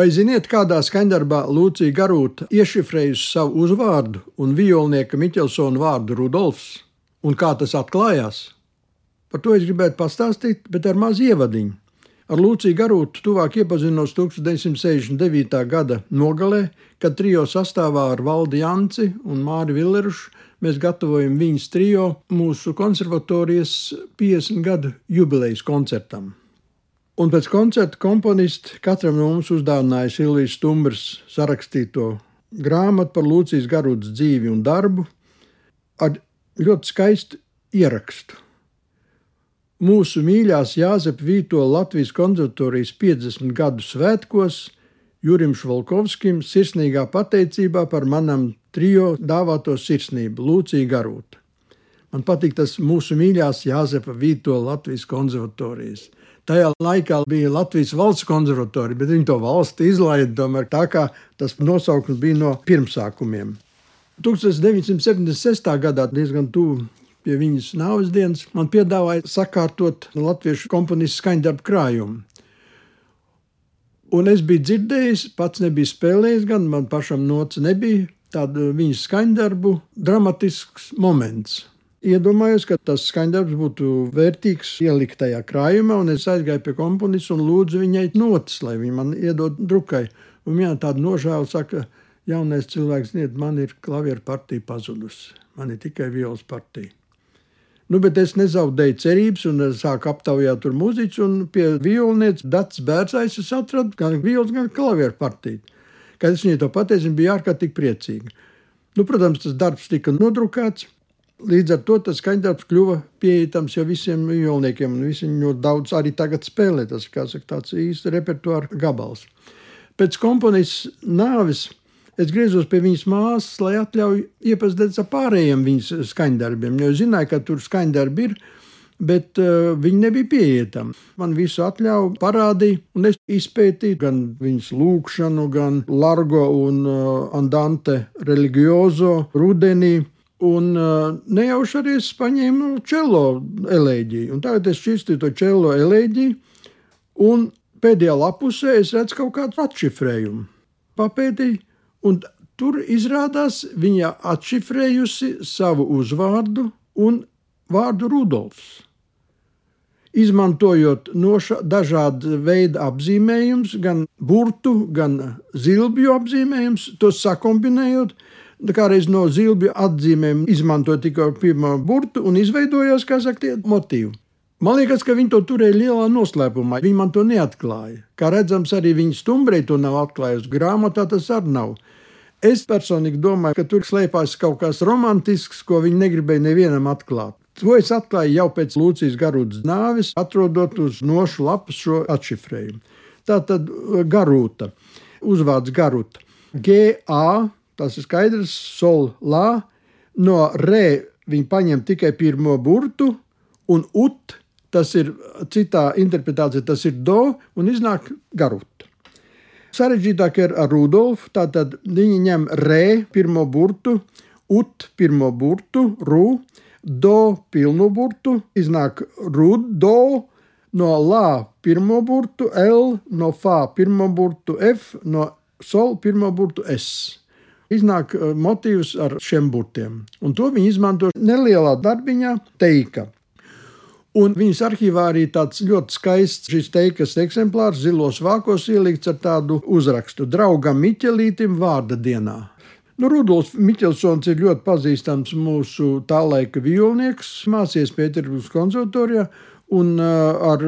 Vai ziniet, kādā skaņdarbā Lūcija Garūta iešifrējusi savu uzvārdu un violnieka Miķelsona vārdu Rudolfs? Un kā tas atklājās? Par to es gribētu pastāstīt, bet ar mazu ievadiņu. Ar Lūciju Garūtu tuvāk iepazinos 1969. gada nogalē, kad trijo sastāvā ar Valdi Janci un Māri Villerušu mēs gatavojam viņas trijo mūsu konservatorijas 50 gadu jubilejas koncertam. Un pēc koncerta komponists katram no mums uzdāvināja Silvijas Stumbras sarakstīto grāmatu par Lūcijas Garūtas dzīvi un darbu ar ļoti skaistu ierakstu mūsu mīļās Jāzepa Vītola Latvijas konservatorijas 50 gadu svētkos Jurim Švalkovskim sirsnīgā pateicībā par manam trijo dāvāto sirsnību Lūcija Garūta. Man patīk tas mūsu mīļās Jāzepa Vītola Latvijas konservatorijas. Tajā laikā bija Latvijas valsts konservatorija, bet viņi to valsti izlaida tomēr tā, kā tas nosaukums bija no pirmsākumiem. 1976. gadā diezgan tuvu pie viņas nāves dienas, man piedāvāja sakārtot latviešu komponistu skaņdarbu krājumu. Un es biju dzirdējis, pats nebiju spēlējis, gan man pašam nots nebija tādu viņas skaņdarbu dramatisks moments. Iedomājos, ka tas skaņdarbs būtu vērtīgs ielikt tajā krājumā, un es aizgāju pie komponista un lūdzu viņai notis, lai viņa man iedod drukai. Un viņa tāda nožēla saka, jaunais cilvēks, niet, man ir klavieru partija pazudusi, man ir tikai violas partija. Nu, bet es nezaudēju cerības un sāku aptaujāt tur mūziķus. Un pie violnieces Dats Bērcais es atradu gan violas, gan klavieru partiju. Kad es viņai to pateicu, viņa bija ārkārtīgi priecīga. Nu, protams, tas darbs tika nodrukāts. Līdz ar to tas skaņdarbs kļuva pieejams jau visiem violniekiem, un visi ļoti daudz arī tagad spēlē. Tas ir tāds īsts repertuāra gabals. Pēc komponijas nāves Es griezos pie viņas māsas, lai atļauju iepazīties ar pārējiem viņas skaņdarbiem, jo zināju, ka tur skaņdarbi ir. Bet uh, viņi nebija pieejami. Man visu atļāva, parādīja, un es izpētīju gan viņas lūgšanu, gan Largo un uh, Andante religiozo rudenī. Un uh, nejauši arī es paņēmu čelo elēģiju. Un tagad es šķirstīju to čelo elēģiju, un pēdējā lapusē es redzu kaut kādu atšifrējumu. Papētīju, Un tur izrādās viņa atšifrējusi savu uzvārdu un vārdu Rudolfs. Izmantojot noša, dažādu veidu apzīmējumus, gan burtu, gan zilbju apzīmējumus, tos sakombinējot, kādreiz no zilbju atzīmēm izmantoja tikai pirmo burtu un izveidojās, kā saka, tie motīvi. Man liekas, ka viņi to turēja lielā noslēpumā. Viņi man to neatklāja. Kā redzams, arī viņa stumbrei to nav atklājusi. Grāmatā tas arī nav. Es personīgi domāju, ka tur slēpās kaut kas romantisks, ko viņi negribēja nevienam atklāt. To es atklāju jau pēc Lūcijas Garūtas nāves, atrodot uz nošu lapas šo atšifrējumu. Tā tad uh, garūta, uzvārds garūta. G-A, tas ir skaidrs, sol, la, no re viņi paņem tikai pirmo burtu, un ut, tas ir citā interpretācijā, tas ir do, un iznāk garūta. Sarežģītāk ir ar Rudolfu. Tātad viņi ņem re pirmo burtu, ut pirmo burtu, ru, do pilnu burtu, iznāk rud, do, no la pirmo burtu, l, no fa pirmo burtu, f, no sol pirmo burtu, s. Iznāk eh, motīvs ar šiem burtiem. Un to viņi izmanto nelielā darbiņā, teika. Un viņas arhīvā arī tāds ļoti skaists šis teikas eksemplārs, zilos vākos ielikts ar tādu uzrakstu: Draugam Miķelītim vārda dienā. Nu, Rudolfs Miķelsons ir ļoti pazīstams mūsu tā laika violnieks, mācījies Pēterburgas konservatorijā. Un ar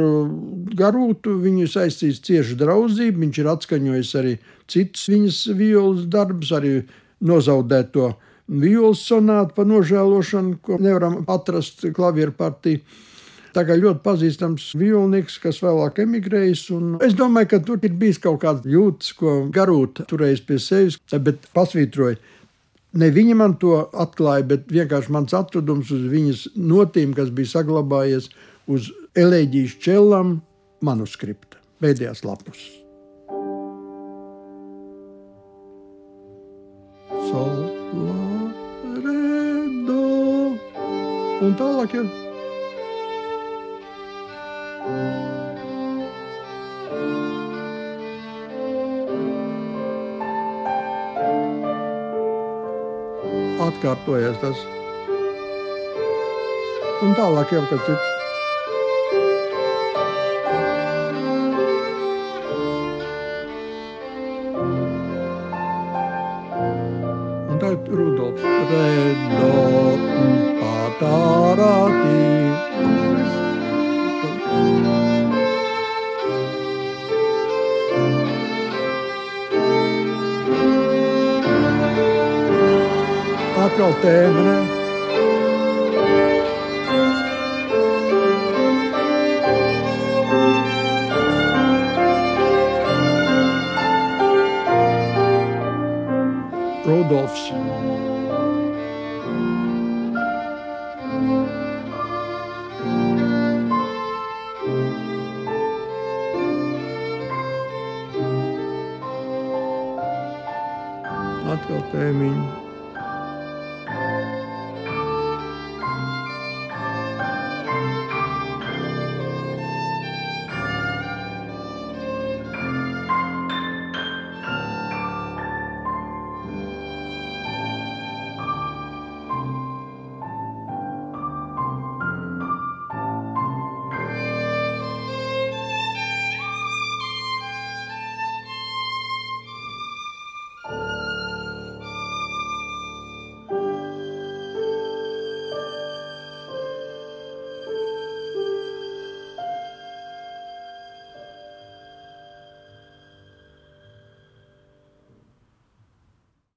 Garūtu viņu saistīs cieša draudzība. Viņš ir atskaņojis arī citus viņas violas darbus, arī nozaudēto violas sonātu par nožēlošanu, ko nevaram atrast klavieru partiju. Tā kā ļoti pazīstams violnieks, kas vēlāk emigrējis. Es domāju, ka tur ir bijis kaut kāds jūtas, ko garūta turējis pie sevis, bet pasvītroja. Ne viņa man to atklāja, bet vienkārši mans atradums uz viņas notīm, kas bija saglabājies uz Elēģijas čelām manuskripta, pēdējās lapus. Sol, la, re, do. Un tālāk jau. Atkārtojas tas. Un tālāk jau kas cits. Un tagad Rudolfs. Re, do, pa, tā, rā, Atkal tēma,